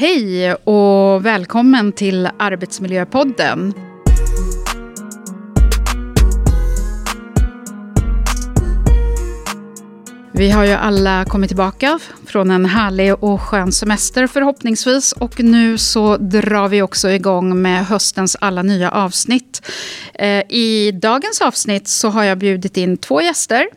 Hej och välkommen till Arbetsmiljöpodden. Vi har ju alla kommit tillbaka från en härlig och skön semester förhoppningsvis. Och nu så drar vi också igång med höstens alla nya avsnitt. Eh, I dagens avsnitt så har jag bjudit in två gäster.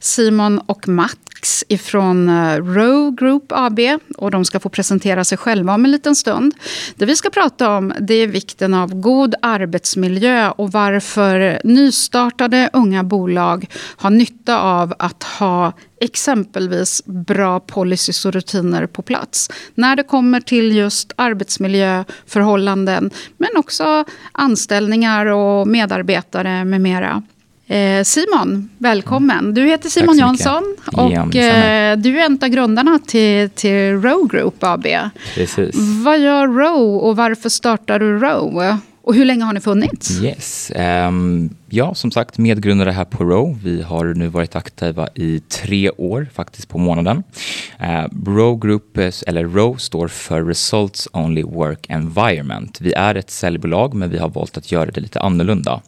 Simon och Max ifrån eh, Row Group AB. Och de ska få presentera sig själva om en liten stund. Det vi ska prata om det är vikten av god arbetsmiljö och varför nystartade unga bolag har nytta av att ha exempelvis bra policies och rutiner på plats. När det kommer till just arbetsmiljöförhållanden men också anställningar och medarbetare med mera. Eh, Simon, välkommen. Du heter Simon Jansson och ja, eh, du är en av grundarna till, till Row Group AB. Precis. Vad gör Row och varför startar du Row? Och hur länge har ni funnits? Yes. Um, ja, som sagt, medgrundare här på Row. Vi har nu varit aktiva i tre år, faktiskt på månaden. Uh, Row Group, eh, eller Row, står för Results Only Work Environment. Vi är ett säljbolag, men vi har valt att göra det lite annorlunda.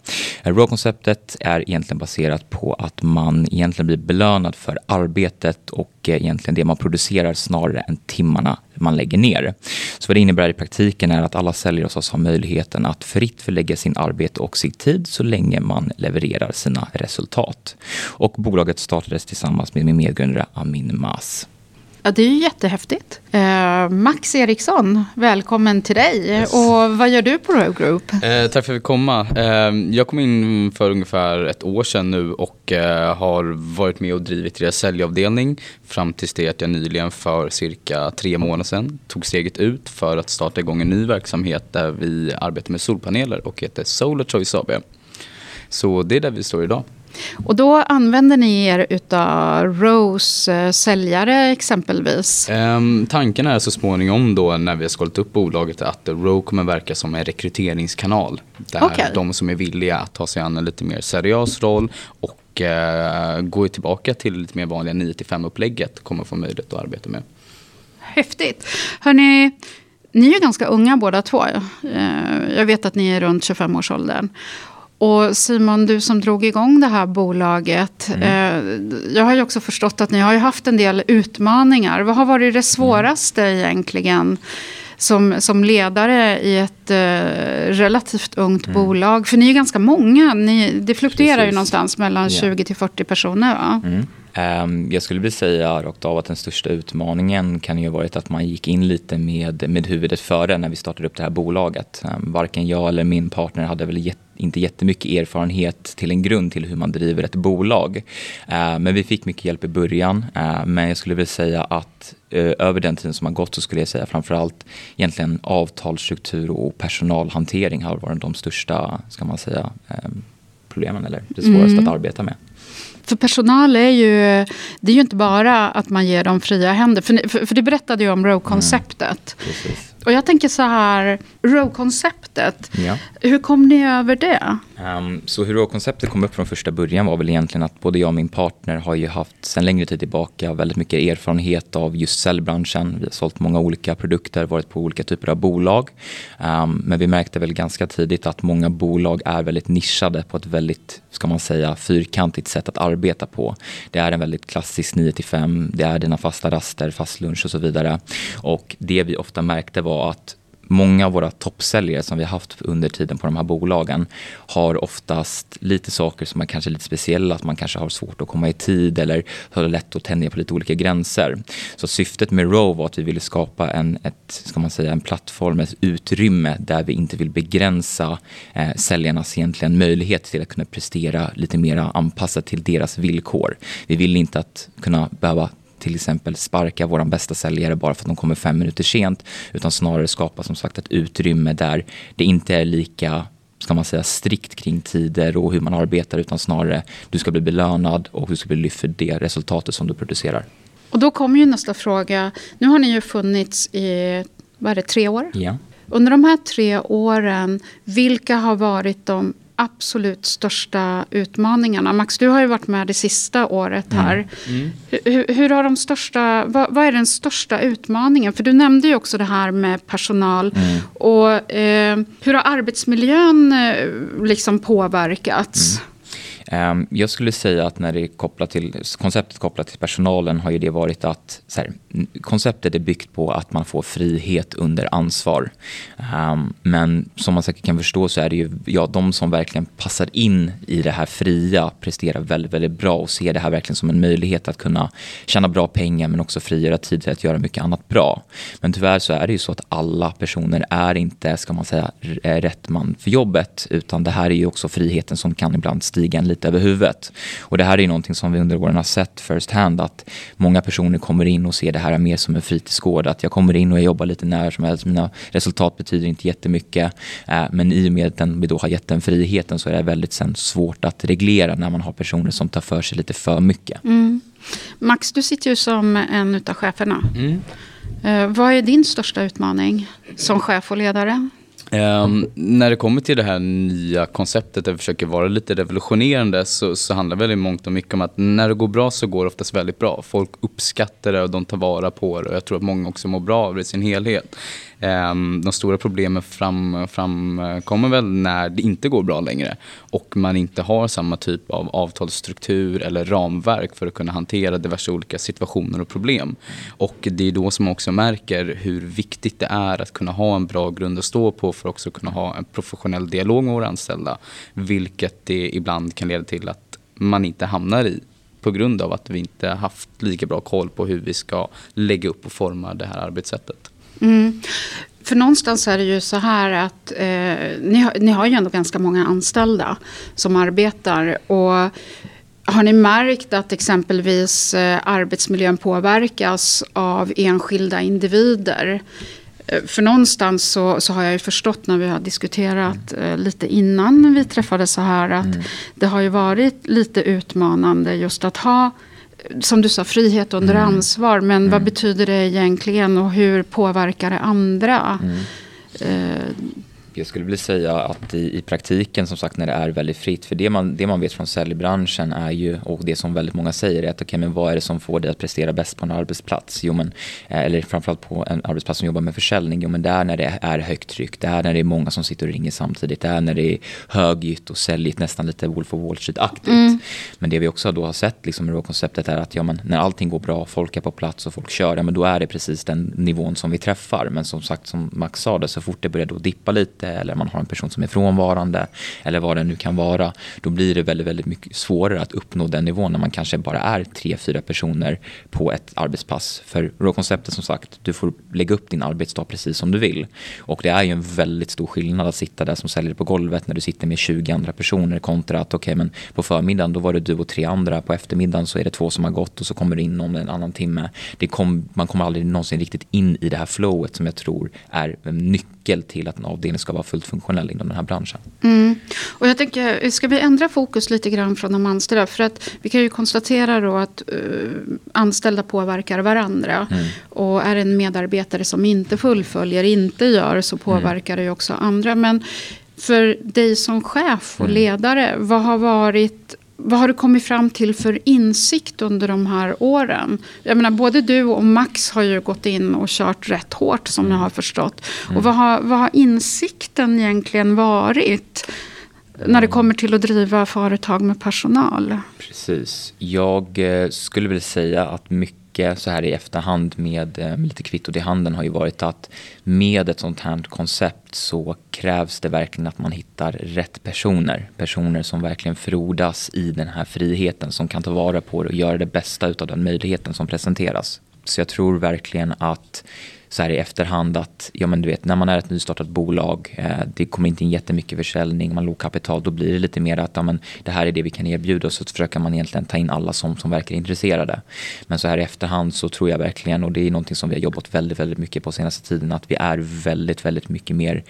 Uh, Row-konceptet är egentligen baserat på att man egentligen blir belönad för arbetet och uh, egentligen det man producerar snarare än timmarna man lägger ner. Så vad det innebär i praktiken är att alla säljare hos oss har möjligheten att fritt förlägga sin arbete och sin tid så länge man levererar sina resultat. Och bolaget startades tillsammans med min medgrundare Amin Mas. Ja, det är ju jättehäftigt. Eh, Max Eriksson, välkommen till dig. Yes. Och vad gör du på Row Group? Eh, tack för att jag fick komma. Eh, jag kom in för ungefär ett år sedan nu och har varit med och drivit deras säljavdelning fram tills det att jag nyligen för cirka tre månader sedan tog steget ut för att starta igång en ny verksamhet där vi arbetar med solpaneler och heter Solar Choice AB. Så det är där vi står idag. Och då använder ni er utav Rose eh, säljare exempelvis? Um, tanken är så småningom då när vi har skalat upp bolaget att Row kommer verka som en rekryteringskanal. Där okay. de som är villiga att ta sig an en lite mer seriös roll och uh, gå tillbaka till lite mer vanliga 9-5 upplägget kommer få möjlighet att arbeta med. Häftigt. Hörni, ni är ganska unga båda två. Eh, jag vet att ni är runt 25-årsåldern. Och Simon, du som drog igång det här bolaget. Mm. Eh, jag har ju också förstått att ni har haft en del utmaningar. Vad har varit det svåraste mm. egentligen? Som, som ledare i ett eh, relativt ungt mm. bolag. För ni är ganska många. Ni, det fluktuerar Precis. ju någonstans mellan 20 till 40 personer. Va? Um, jag skulle vilja säga rakt av att den största utmaningen kan ju ha varit att man gick in lite med, med huvudet före när vi startade upp det här bolaget. Um, varken jag eller min partner hade väl jätte inte jättemycket erfarenhet till en grund till hur man driver ett bolag. Uh, men vi fick mycket hjälp i början. Men jag skulle vilja säga att uh, över den tiden som har gått så skulle jag säga framförallt egentligen avtalsstruktur och personalhantering har varit de största, ska man säga, problemen eller det svåraste mm. att arbeta med. För personal är ju, det är ju inte bara att man ger dem fria händer. För, för, för det berättade ju om Row-konceptet. Mm, och jag tänker så här, Row-konceptet. Ja. Hur kom ni över det? Um, så hur Row-konceptet kom upp från första början var väl egentligen att både jag och min partner har ju haft sedan längre tid tillbaka väldigt mycket erfarenhet av just säljbranschen. Vi har sålt många olika produkter, varit på olika typer av bolag. Um, men vi märkte väl ganska tidigt att många bolag är väldigt nischade på ett väldigt, ska man säga, fyrkantigt sätt att arbeta på. Det är en väldigt klassisk 9 5, det är dina fasta raster, fast lunch och så vidare. Och det vi ofta märkte var var att många av våra toppsäljare som vi har haft under tiden på de här bolagen har oftast lite saker som är kanske lite speciella, att man kanske har svårt att komma i tid eller har lätt att tänja på lite olika gränser. Så syftet med Row var att vi ville skapa en, ett, ska man säga, en plattform, ett utrymme där vi inte vill begränsa eh, säljarnas egentligen möjlighet till att kunna prestera lite mer anpassat till deras villkor. Vi vill inte att kunna behöva till exempel sparka vår bästa säljare bara för att de kommer fem minuter sent. Utan snarare skapa som sagt ett utrymme där det inte är lika ska man säga, strikt kring tider och hur man arbetar utan snarare du ska bli belönad och du ska bli lyft för det resultatet som du producerar. Och då kommer ju nästa fråga. Nu har ni ju funnits i vad är det, tre år. Ja. Under de här tre åren, vilka har varit de absolut största utmaningarna? Max, du har ju varit med det sista året mm. här. Mm. Mm. Hur, hur, har de största, vad, vad, är den största utmaningen? För du nämnde ju också det här med personal. Mm. Och eh, hur har arbetsmiljön eh, liksom påverkats? Ehm, jag skulle säga att när det är kopplat till, konceptet kopplat till personalen har ju det varit att här, konceptet är byggt på att man får frihet under ansvar. Ehm, men som man säkert kan förstå så är det ju ja, de som verkligen passar in i det här fria presterar väldigt, väldigt bra och ser det här verkligen som en möjlighet att kunna tjäna bra pengar men också frigöra tid till att göra mycket annat bra. Men tyvärr så är det ju så att alla personer är inte, ska man säga, eh, rätt man för jobbet utan det här är ju också friheten som kan ibland stiga en lite över huvudet. Och det här är någonting som vi under åren har sett first hand att många personer kommer in och ser det här mer som en fritidsgård. Att jag kommer in och jag jobbar lite när som helst. Mina resultat betyder inte jättemycket. Eh, men i och med att vi då har gett den friheten så är det väldigt sen svårt att reglera när man har personer som tar för sig lite för mycket. Mm. Max, du sitter ju som en av cheferna. Mm. Eh, vad är din största utmaning som chef och ledare? Um, när det kommer till det här nya konceptet där vi försöker vara lite revolutionerande så, så handlar väldigt mångt och mycket om att när det går bra så går det oftast väldigt bra. Folk uppskattar det och de tar vara på det och jag tror att många också mår bra av det i sin helhet. Ehm, de stora problemen fram, framkommer väl när det inte går bra längre och man inte har samma typ av avtalsstruktur eller ramverk för att kunna hantera diverse olika situationer och problem. Och det är då som man också märker hur viktigt det är att kunna ha en bra grund att stå på för att också kunna ha en professionell dialog med våra anställda. Vilket det ibland kan leda till att man inte hamnar i på grund av att vi inte haft lika bra koll på hur vi ska lägga upp och forma det här arbetssättet. Mm. För någonstans är det ju så här att eh, ni, har, ni har ju ändå ganska många anställda som arbetar. Och har ni märkt att exempelvis eh, arbetsmiljön påverkas av enskilda individer? Eh, för någonstans så, så, har jag ju förstått när vi har diskuterat eh, lite innan vi träffades så här att mm. det har ju varit lite utmanande just att ha som du sa, frihet under mm. ansvar. Men mm. vad betyder det egentligen och hur påverkar det andra? Mm. Eh, jag skulle vilja säga att i, i, praktiken som sagt när det är väldigt fritt, för det man, det man vet från säljbranschen är ju, och det som väldigt många säger är att okay, men vad är det som får dig att prestera bäst på en arbetsplats? Jo, men, eh, eller framförallt på en arbetsplats som jobbar med försäljning, jo men det är när det är högt tryck, det är när det är många som sitter och ringer samtidigt, det är när det är högljutt och säljigt, nästan lite Wolf of Wall Street-aktigt. Mm. Men det vi också då har sett liksom, med konceptet är att ja, men, när allting går bra, folk är på plats och folk kör, ja, men då är det precis den nivån som vi träffar. Men som sagt, som Max sa det, så fort det börjar då dippa lite eller man har en person som är frånvarande eller vad det nu kan vara, då blir det väldigt, väldigt mycket svårare att uppnå den nivån när man kanske bara är tre, fyra personer på ett arbetspass. För råkonceptet som sagt, du får lägga upp din arbetsdag precis som du vill. Och det är ju en väldigt stor skillnad att sitta där som säljare på golvet när du sitter med 20 andra personer kontra att okej, okay, men på förmiddagen då var det du och tre andra, på eftermiddagen så är det två som har gått och så kommer du in om en annan timme. Det kom, man kommer aldrig någonsin riktigt in i det här flowet som jag tror är nyckeln nyckel till att en avdelning ska vara fullt funktionell inom den här branschen. Mm. Och jag tänker, ska vi ändra fokus lite grann från de anställda? För att vi kan ju konstatera då att uh, anställda påverkar varandra. Mm. Och är det en medarbetare som inte fullföljer, inte gör, så påverkar mm. det ju också andra. Men för dig som chef och mm. ledare, vad har varit vad har du kommit fram till för insikt under de här åren? Jag menar, både du och Max har ju gått in och kört rätt hårt som jag har förstått. Mm. Och vad har, vad har insikten egentligen varit? När det kommer till att driva företag med personal. Precis. Jag eh, skulle vilja säga att mycket mycket så här i efterhand med, eh, med lite kvittot i handen har ju varit att med ett sånt här koncept så krävs det verkligen att man hittar rätt personer. Personer som verkligen frodas i den här friheten, som kan ta vara på det och göra det bästa av den möjligheten som presenteras. Så jag tror verkligen att så här i efterhand att ja, men du vet, när man är ett nystartat bolag, eh, det kommer inte in jättemycket försäljning, man låg kapital, då blir det lite mer att ja, men det här är det vi kan erbjuda och så försöker man egentligen ta in alla som, som verkar intresserade. Men så här i efterhand så tror jag verkligen, och det är någonting som vi har jobbat väldigt, väldigt mycket på senaste tiden, att vi är väldigt, väldigt mycket mer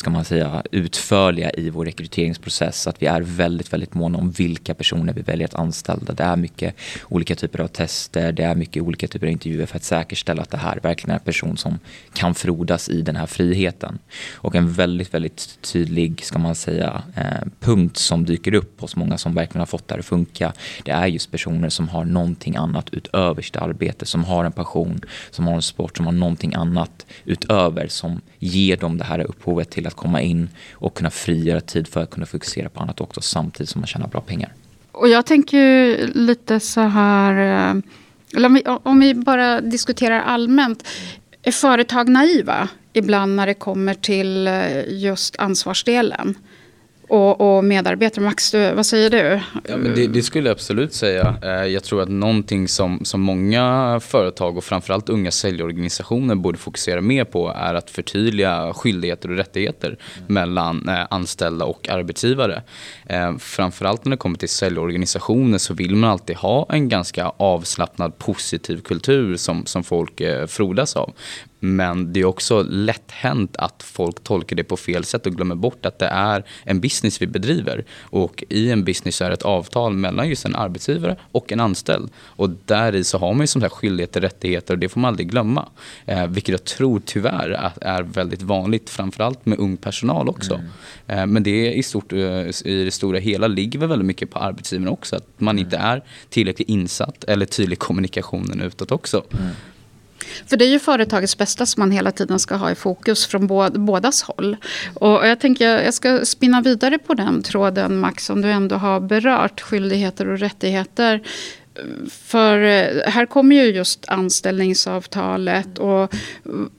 ska man säga, utförliga i vår rekryteringsprocess. Att vi är väldigt, väldigt måna om vilka personer vi väljer att anställa. Det är mycket olika typer av tester, det är mycket olika typer av intervjuer för att säkerställa att det här verkligen är en person som kan frodas i den här friheten. Och en väldigt, väldigt tydlig, ska man säga, eh, punkt som dyker upp hos många som verkligen har fått det här att funka. Det är just personer som har någonting annat utöver sitt arbete, som har en passion, som har en sport, som har någonting annat utöver som ger dem det här upphovet till att komma in och kunna frigöra tid för att kunna fokusera på annat också samtidigt som man tjänar bra pengar. Och jag tänker ju lite så här, eh, eller om vi, om vi bara diskuterar allmänt. Är företag naiva ibland när det kommer till eh, just ansvarsdelen? Och, och medarbetare. Max, du, vad säger du? Ja, men det, det, skulle jag absolut säga. Eh, jag tror att någonting som, som många företag och framförallt unga säljorganisationer borde fokusera mer på är att förtydliga skyldigheter och rättigheter mm. mellan eh, anställda och arbetsgivare. Eh, framförallt när det kommer till säljorganisationer så vill man alltid ha en ganska avslappnad positiv kultur som, som folk frodas av. Men det är också lätt hänt att folk tolkar det på fel sätt och glömmer bort att det är en business vi bedriver. Och i en business är det ett avtal mellan just en arbetsgivare och en anställd. Och där i så har man ju som sagt skyldigheter och rättigheter och det får man aldrig glömma. Eh, vilket jag tror tyvärr är väldigt vanligt, framförallt med ung personal också. Mm. Eh, men det i, stort, eh, i det stora hela ligger väl väldigt mycket på arbetsgivaren också. Att man mm. inte är tillräckligt insatt eller tydlig kommunikationen utåt också. Mm. För det är ju företagets bästa som man hela tiden ska ha i fokus från bådas håll. Och jag tänker jag ska spinna vidare på den tråden Max, som du ändå har berört, skyldigheter och rättigheter. För eh, här kommer ju just anställningsavtalet och mm,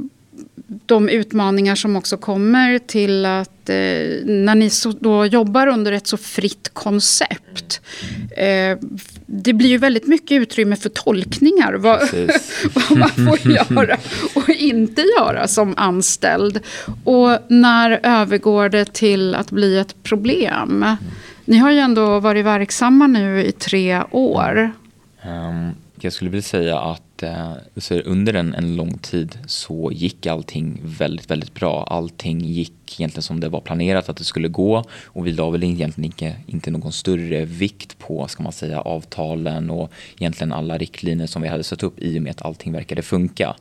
de utmaningar som också kommer till att när ni så, då jobbar under ett så fritt koncept. Eh, det blir ju väldigt mycket utrymme för tolkningar. Vad, vad man får göra och inte göra som anställd. Och när övergår det till att bli ett problem? Ni har ju ändå varit verksamma nu i tre år. Um, jag skulle vilja säga att eh, under en, en lång tid så gick allting väldigt, väldigt bra. Allting gick egentligen som det var planerat att det skulle gå och vi la väl egentligen inte, inte någon större vikt på ska man säga, avtalen och egentligen alla riktlinjer som vi hade satt upp i och med att allting verkade funka.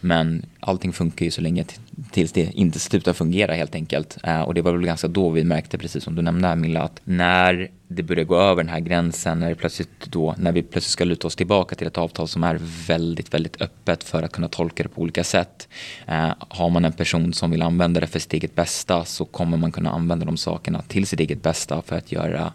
Men allting funkar ju så länge tills det inte slutar fungera helt enkelt. Eh, och det var väl ganska då vi märkte, precis som du nämnde Milla, att när det börjar gå över den här gränsen, när, det plötsligt då, när vi plötsligt ska luta oss tillbaka till ett avtal som är väldigt, väldigt öppet för att kunna tolka det på olika sätt. Eh, har man en person som vill använda det för sitt eget bästa så kommer man kunna använda de sakerna till sitt eget bästa för att göra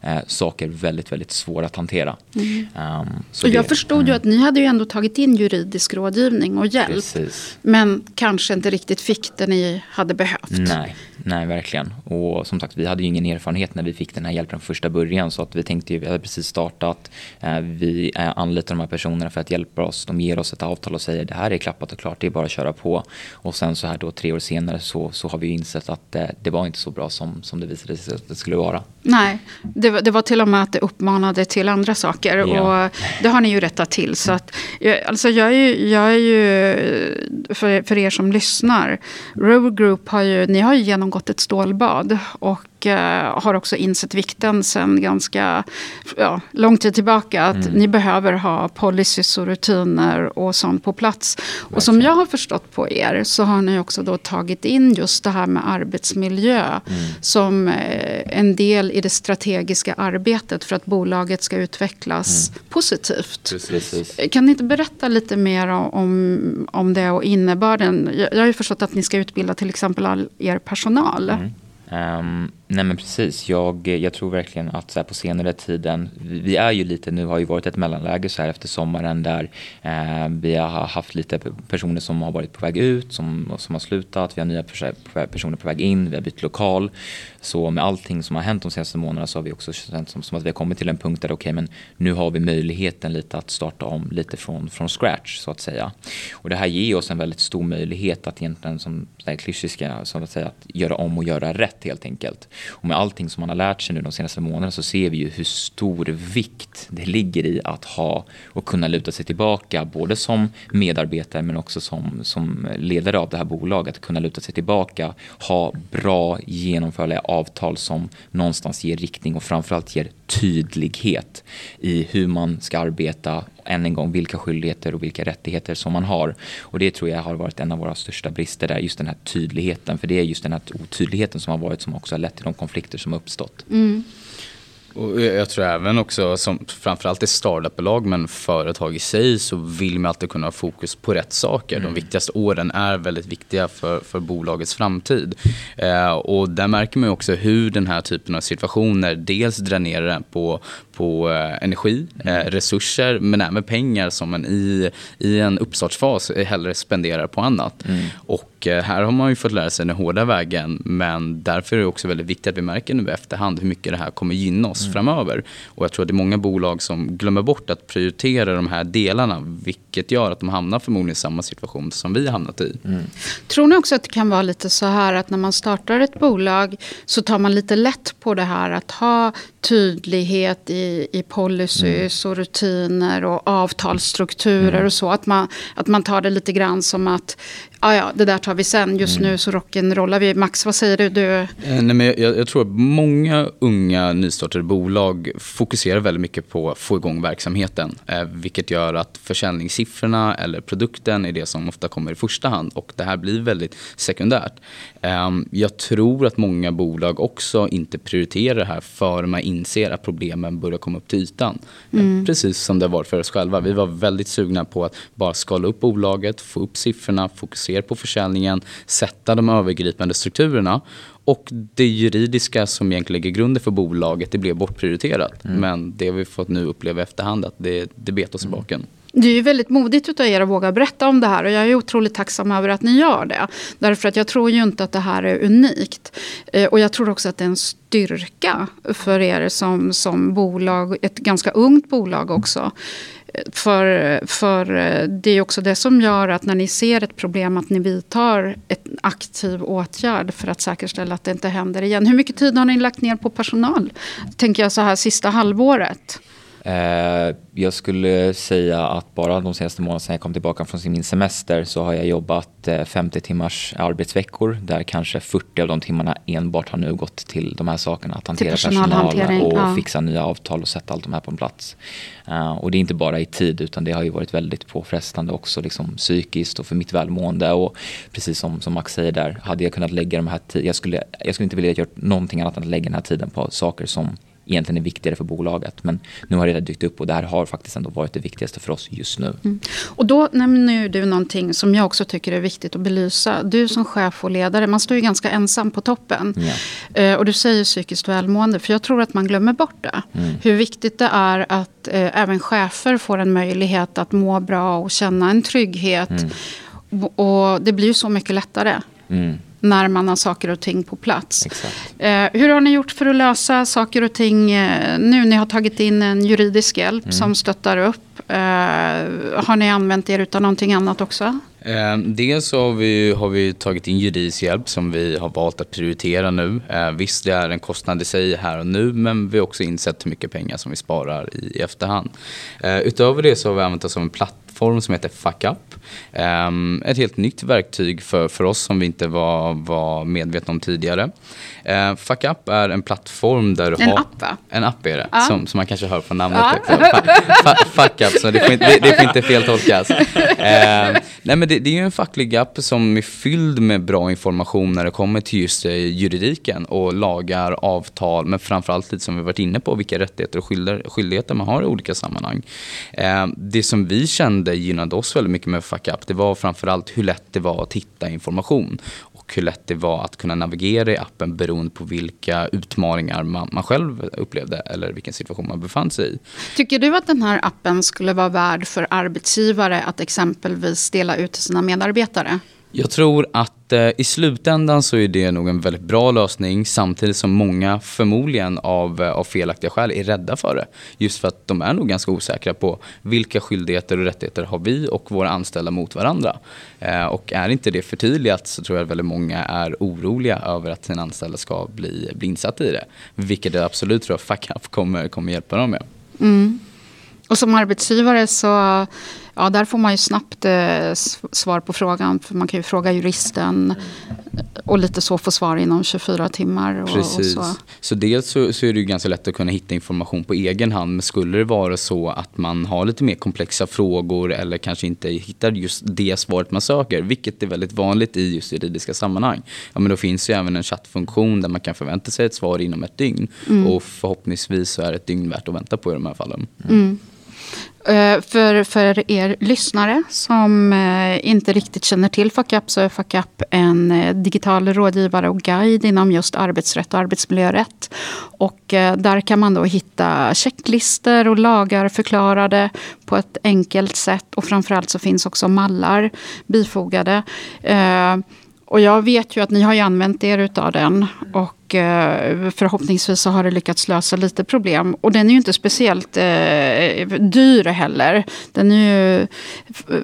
eh, saker väldigt, väldigt svåra att hantera. Mm. Um, så och jag det, förstod mm. ju att ni hade ju ändå tagit in juridisk rådgivning och hjälp. Precis. Men kanske inte riktigt fick det ni hade behövt. Nej, Nej, verkligen. Och som sagt, vi hade ju ingen erfarenhet när vi fick den här hjälpen från första början. Så att vi tänkte ju, vi hade precis startat. Eh, vi eh, anlitar de här personerna för att hjälpa oss. De ger oss ett avtal och säger det här är klappat och klart, det är bara att köra på. Och sen så här då tre år senare så, så har vi insett att det, det var inte så bra som, som det visade sig att det skulle vara. Nej, det, var, det var till och med att det uppmanade till andra saker. Ja. Och det har ni ju rättat till. Så att, alltså jag, är ju, jag är ju, för, för er som lyssnar, Rover Group har ju, ni har ju genom genomgått ett stålbad. Och Eh, har också insett vikten sen ganska ja, lång tid tillbaka. Att mm. ni behöver ha policies och rutiner och sånt på plats. Verkligen. Och som jag har förstått på er så har ni också då tagit in just det här med arbetsmiljö. Mm. Som eh, en del i det strategiska arbetet för att bolaget ska utvecklas mm. positivt. Precis. Kan ni inte berätta lite mer om, om det och innebörden? Jag, jag har ju förstått att ni ska utbilda till exempel all er personal. Um, nej men precis, jag, jag tror verkligen att så här, på senare tiden, vi är ju lite, nu har ju varit ett mellanläge så här efter sommaren där eh, vi har haft lite personer som har varit på väg ut, som, som har slutat, vi har nya personer på väg in, vi har bytt lokal. Så med allting som har hänt de senaste månaderna så har vi också känt som, som att vi har kommit till en punkt där okej okay, men nu har vi möjligheten lite att starta om lite från, från scratch så att säga. Och det här ger oss en väldigt stor möjlighet att egentligen som klyschiska, så att säga, att göra om och göra rätt helt enkelt. Och med allting som man har lärt sig nu de senaste månaderna så ser vi ju hur stor vikt det ligger i att ha och kunna luta sig tillbaka både som medarbetare men också som, som ledare av det här bolaget. Att kunna luta sig tillbaka, ha bra genomförliga avtal som någonstans ger riktning och framförallt ger tydlighet i hur man ska arbeta, än en gång vilka skyldigheter och vilka rättigheter som man har. Och det tror jag har varit en av våra största brister där, just den här tydligheten. För det är just den här otydligheten som har varit som också har lett till de konflikter som har uppstått. Mm. Och jag tror även också, som framförallt i startupbolag men företag i sig, så vill man alltid kunna ha fokus på rätt saker. Mm. De viktigaste åren är väldigt viktiga för, för bolagets framtid. Eh, och där märker man också hur den här typen av situationer dels dränerar på, på eh, energi, mm. eh, resurser men även pengar som man i, i en uppstartsfas hellre spenderar på annat. Mm. Och eh, här har man ju fått lära sig den hårda vägen men därför är det också väldigt viktigt att vi märker nu i efterhand hur mycket det här kommer gynna oss mm. framöver. Och jag tror att det är många bolag som glömmer bort att prioritera de här delarna vilket gör att de hamnar förmodligen i samma situation som vi har hamnat i. Mm. Tror ni också att det kan vara lite så här att när man startar ett bolag så tar man lite lätt på det här att ha tydlighet i, i policies mm. och rutiner och avtalsstrukturer mm. och så. Att man, att man tar det lite grann som att ja, ja, det där tar vi sen. Just mm. nu så rock'n'rollar vi. Max, vad säger du? du... Eh, nej, men jag, jag, tror att många unga nystartade bolag fokuserar väldigt mycket på att få igång verksamheten. Eh, vilket gör att försäljningssiffrorna eller produkten är det som ofta kommer i första hand. Och det här blir väldigt sekundärt. Eh, jag tror att många bolag också inte prioriterar det här för man inser att problemen börjar komma upp till ytan. Mm. Precis som det varit för oss själva. Vi var väldigt sugna på att bara skala upp bolaget, få upp siffrorna, fokusera på försäljningen, sätta de övergripande strukturerna. Och det juridiska som egentligen lägger grunden för bolaget, det blev bortprioriterat. Mm. Men det har vi fått nu uppleva i efterhand att det, det bet oss i mm. baken. Det är ju väldigt modigt av er att våga berätta om det här och jag är otroligt tacksam över att ni gör det. Därför att jag tror ju inte att det här är unikt. Eh, och jag tror också att det är en styrka för er som, som bolag, ett ganska ungt bolag också. För, för eh, det är också det som gör att när ni ser ett problem att ni vidtar en aktiv åtgärd för att säkerställa att det inte händer igen. Hur mycket tid har ni lagt ner på personal? Tänker jag så här sista halvåret. Eh, jag skulle säga att bara de senaste månaderna sedan jag kom tillbaka från min semester så har jag jobbat 50 eh, timmars arbetsveckor där kanske 40 av de timmarna enbart har nu gått till de här sakerna. Att hantera personal och ja. fixa nya avtal och sätta allt de här på en plats. Uh, och det är inte bara i tid utan det har ju varit väldigt påfrestande också liksom psykiskt och för mitt välmående. Och precis som, som Max säger där, hade jag kunnat lägga de här tiden, jag skulle, jag skulle inte vilja göra någonting annat än att lägga den här tiden på saker som egentligen är viktigare för bolaget. Men nu har det dykt upp och det här har faktiskt ändå varit det viktigaste för oss just nu. Mm. Och då nämner du någonting som jag också tycker är viktigt att belysa. Du som chef och ledare, man står ju ganska ensam på toppen. Eh, och du säger psykiskt välmående, för jag tror att man glömmer bort det. Mm. Hur viktigt det är att eh, även chefer får en möjlighet att må bra och känna en trygghet. Mm. Och det blir ju så mycket lättare. Mm när man har saker och ting på plats. Eh, hur har ni gjort för att lösa saker och ting eh, nu? Ni har tagit in en juridisk hjälp mm. som stöttar upp. Eh, har ni använt er av någonting annat också? Eh, dels så har vi, har vi tagit in juridisk hjälp som vi har valt att prioritera nu. Eh, visst, det är en kostnad i sig här och nu men vi har också insett hur mycket pengar som vi sparar i, i efterhand. Utöver det så har vi använt oss av en plattform som heter FuckUp. Um, ett helt nytt verktyg för, för oss som vi inte var, var medvetna om tidigare. Uh, FuckUp är en plattform där du en har... En app va? En app är det, ah. som, som man kanske hör från namnet. Ah. FuckUp, så det får inte, det, det får inte feltolkas. Uh, nej men det, det, är en facklig app som är fylld med bra information när det kommer till just uh, juridiken och lagar, avtal, men framförallt lite som vi varit inne på, vilka rättigheter och skyldigheter man har i olika sammanhang. Uh, det som vi kände gynnade oss väldigt mycket med Fuck Up, det var framförallt hur lätt det var att hitta information och hur lätt det var att kunna navigera i appen beroende på vilka utmaningar man, man själv upplevde eller vilken situation man befann sig i. Tycker du att den här appen skulle vara värd för arbetsgivare att exempelvis dela ut till sina medarbetare? Jag tror att eh, i slutändan så är det nog en väldigt bra lösning samtidigt som många förmodligen av, eh, av felaktiga skäl är rädda för det. Just för att de är nog ganska osäkra på vilka skyldigheter och rättigheter har vi och våra anställda mot varandra. Eh, och är inte det förtydligat så tror jag att väldigt många är oroliga över att sina anställda ska bli, bli insatta i det. Vilket jag absolut tror att FACAP kommer, kommer hjälpa dem med. Mm. Och som arbetsgivare så ja, där får man ju snabbt eh, svar på frågan. För man kan ju fråga juristen och lite så få svar inom 24 timmar. Och, Precis. Och så. så dels så, så, är det ju ganska lätt att kunna hitta information på egen hand. Men skulle det vara så att man har lite mer komplexa frågor eller kanske inte hittar just det svaret man söker, vilket är väldigt vanligt i just juridiska sammanhang. Ja, men då finns ju även en chattfunktion där man kan förvänta sig ett svar inom ett dygn. Mm. Och förhoppningsvis så är ett dygn värt att vänta på i de här fallen. Mm. Eh, för, för er lyssnare som eh, inte riktigt känner till FACAP så är FACAP en eh, digital rådgivare och guide inom just arbetsrätt och arbetsmiljörätt. Och där kan man då hitta checklister och lagar förklarade på ett enkelt sätt. Och framförallt så finns också mallar bifogade. Och jag vet ju att ni har ju använt er utav den. Och eh, förhoppningsvis så har det lyckats lösa lite problem. Och den är ju inte speciellt eh, dyr heller. Den är ju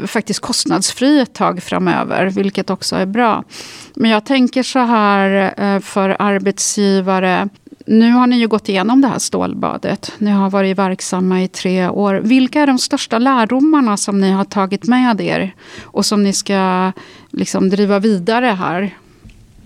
faktiskt kostnadsfri ett tag framöver. Vilket också är bra. Men jag tänker så här eh, för arbetsgivare. Nu har ni ju gått igenom det här stålbadet. Ni har varit verksamma i tre år. Vilka är de största lärdomarna som ni har tagit med er? Och som ni ska liksom driva vidare här?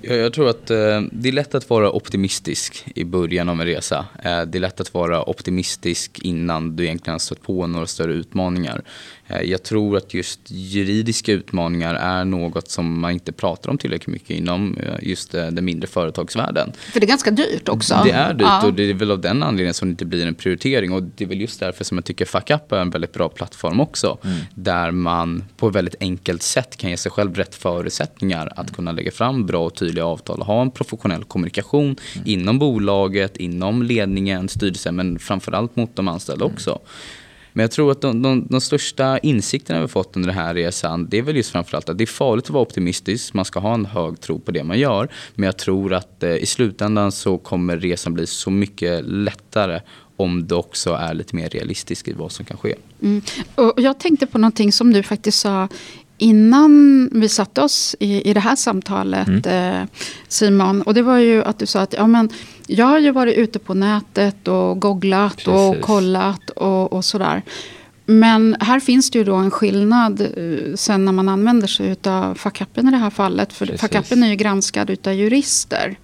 Jag, tror att eh, det är lätt att vara optimistisk i början av en resa. Eh, det är lätt att vara optimistisk innan du egentligen har stött på några större utmaningar. Eh, jag tror att just juridiska utmaningar är något som man inte pratar om tillräckligt mycket inom eh, just eh, den mindre företagsvärlden. För det är ganska dyrt också. Det är dyrt ja. och det är väl av den anledningen som det inte blir en prioritering. Och det är väl just därför som jag tycker FuckUp är en väldigt bra plattform också. Mm. Där man på ett väldigt enkelt sätt kan ge sig själv rätt förutsättningar att kunna lägga fram bra och tydliga avtal och ha en professionell kommunikation mm. inom bolaget, inom ledningen, styrelsen men framförallt mot de anställda mm. också. Men jag tror att de, de, de, största insikterna vi fått under den här resan, det är väl just framförallt att det är farligt att vara optimistisk. Man ska ha en hög tro på det man gör. Men jag tror att eh, i slutändan så kommer resan bli så mycket lättare om det också är lite mer realistisk i vad som kan ske. Mm. Och jag tänkte på någonting som du faktiskt sa innan vi satte oss i, i det här samtalet, mm. eh, Simon. Och det var ju att du sa att ja, men, jag har ju varit ute på nätet och googlat Precis. och kollat och, och sådär. Men här finns det ju då en skillnad eh, sen när man använder sig av fackappen i det här fallet. För fackappen är ju granskad utav jurister.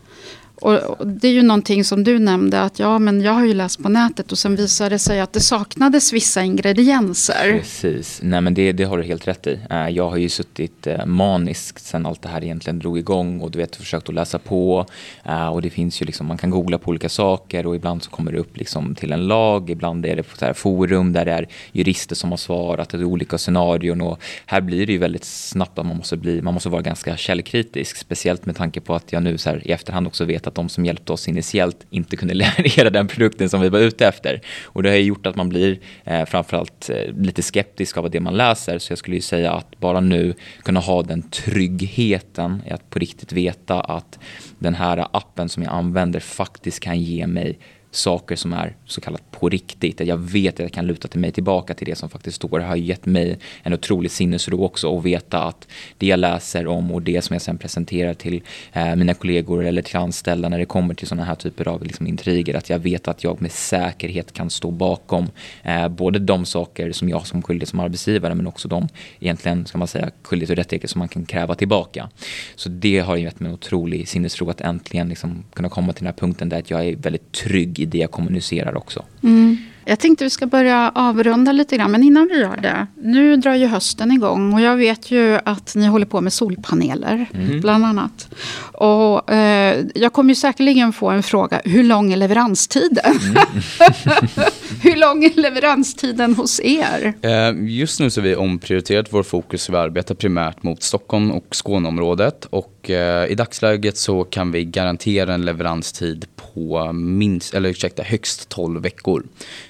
Och det är ju någonting som du nämnde att ja men jag har ju läst på nätet och sen visade det sig att det saknades vissa ingredienser. Precis, nej men det, det har du helt rätt i. Eh, jag har ju suttit eh, maniskt sen allt det här egentligen drog igång och du vet försökt att läsa på eh, och det finns ju liksom man kan googla på olika saker och ibland så kommer det upp liksom till en lag, ibland är det på så här forum där det är jurister som har svarat i olika scenarion och här blir det ju väldigt snabbt att man måste bli, man måste vara ganska källkritisk, speciellt med tanke på att jag nu så här i efterhand också vet att de som hjälpte oss initiellt inte kunde leverera den produkten som vi var ute efter. Och det har gjort att man blir eh, framförallt eh, lite skeptisk av det man läser. Så jag skulle ju säga att bara nu kunna ha den tryggheten i att på riktigt veta att den här appen som jag använder faktiskt kan ge mig saker som är så kallat på riktigt. Att jag vet att jag kan luta till mig tillbaka till det som faktiskt står. Det har gett mig en otrolig sinnesro också att veta att det jag läser om och det som jag sen presenterar till eh, mina kollegor eller till anställda när det kommer till sådana här typer av liksom, intriger. Att jag vet att jag med säkerhet kan stå bakom eh, både de saker som jag som skyldig som arbetsgivare men också de egentligen ska man säga skyldigheter och rättigheter som man kan kräva tillbaka. Så det har gett mig en otrolig sinnesro att äntligen liksom kunna komma till den här punkten där jag är väldigt trygg i det jag kommunicerar också. Mm. Jag tänkte vi ska börja avrunda lite grann, men innan vi gör det. Nu drar ju hösten igång och jag vet ju att ni håller på med solpaneler, mm. bland annat. Och eh, jag kommer ju säkerligen få en fråga, hur lång är leveranstiden? Mm. Hur lång är leveranstiden hos er? Eh, just nu så har vi omprioriterat vår fokus. Vi arbetar primärt mot Stockholm och Skåneområdet. Och eh, i dagsläget så kan vi garantera en leveranstid på minst, eller ursäkta, högst 12 veckor.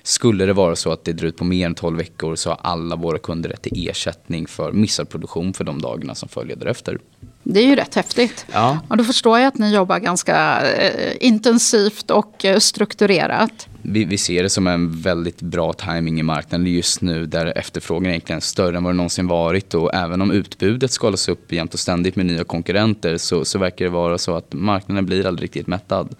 Skulle det vara så att det drar ut på mer än 12 veckor så har alla våra kunder rätt till ersättning för missad produktion för de dagarna som följer därefter. Det är ju rätt häftigt. Ja. Och då förstår jag att ni jobbar ganska eh, intensivt och eh, strukturerat. Vi, vi, ser det som en väldigt bra timing i marknaden just nu där efterfrågan egentligen är större än vad det någonsin varit och även om utbudet skalas upp jämt och ständigt med nya konkurrenter så, så verkar det vara så att marknaden blir aldrig riktigt mättad.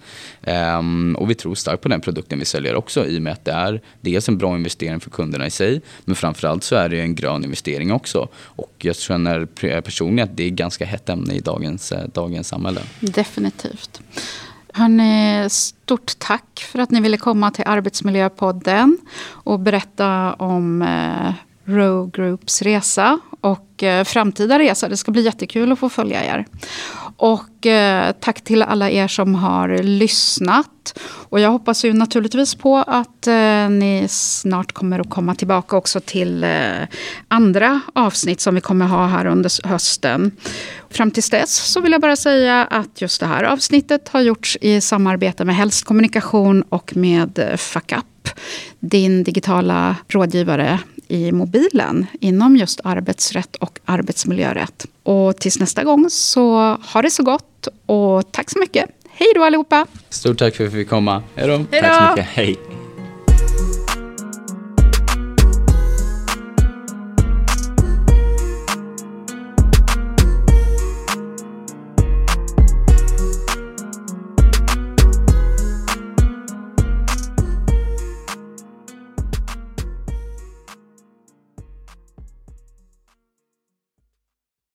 Um, och vi tror starkt på den produkten vi säljer också i och med att det är dels en bra investering för kunderna i sig men framförallt så är det en grön investering också. Och jag känner personligen att det är ganska hett ämne i dagens, eh, dagens samhälle. Definitivt. Hörni, stort tack för att ni ville komma till Arbetsmiljöpodden och berätta om eh, Row Groups resa och eh, framtida resa. Det ska bli jättekul att få följa er. Och eh, tack till alla er som har lyssnat. Och jag hoppas ju naturligtvis på att eh, ni snart kommer att komma tillbaka också till eh, andra avsnitt som vi kommer ha här under hösten. Fram till dess så vill jag bara säga att just det här avsnittet har gjorts i samarbete med Helst Kommunikation och med eh, FuckUp, din digitala rådgivare i mobilen inom just arbetsrätt och arbetsmiljörätt. Och tills nästa gång så ha det så gott och tack så mycket. Hej då allihopa! Stort tack för att vi fick komma. Hej då! Tack så mycket. Hej!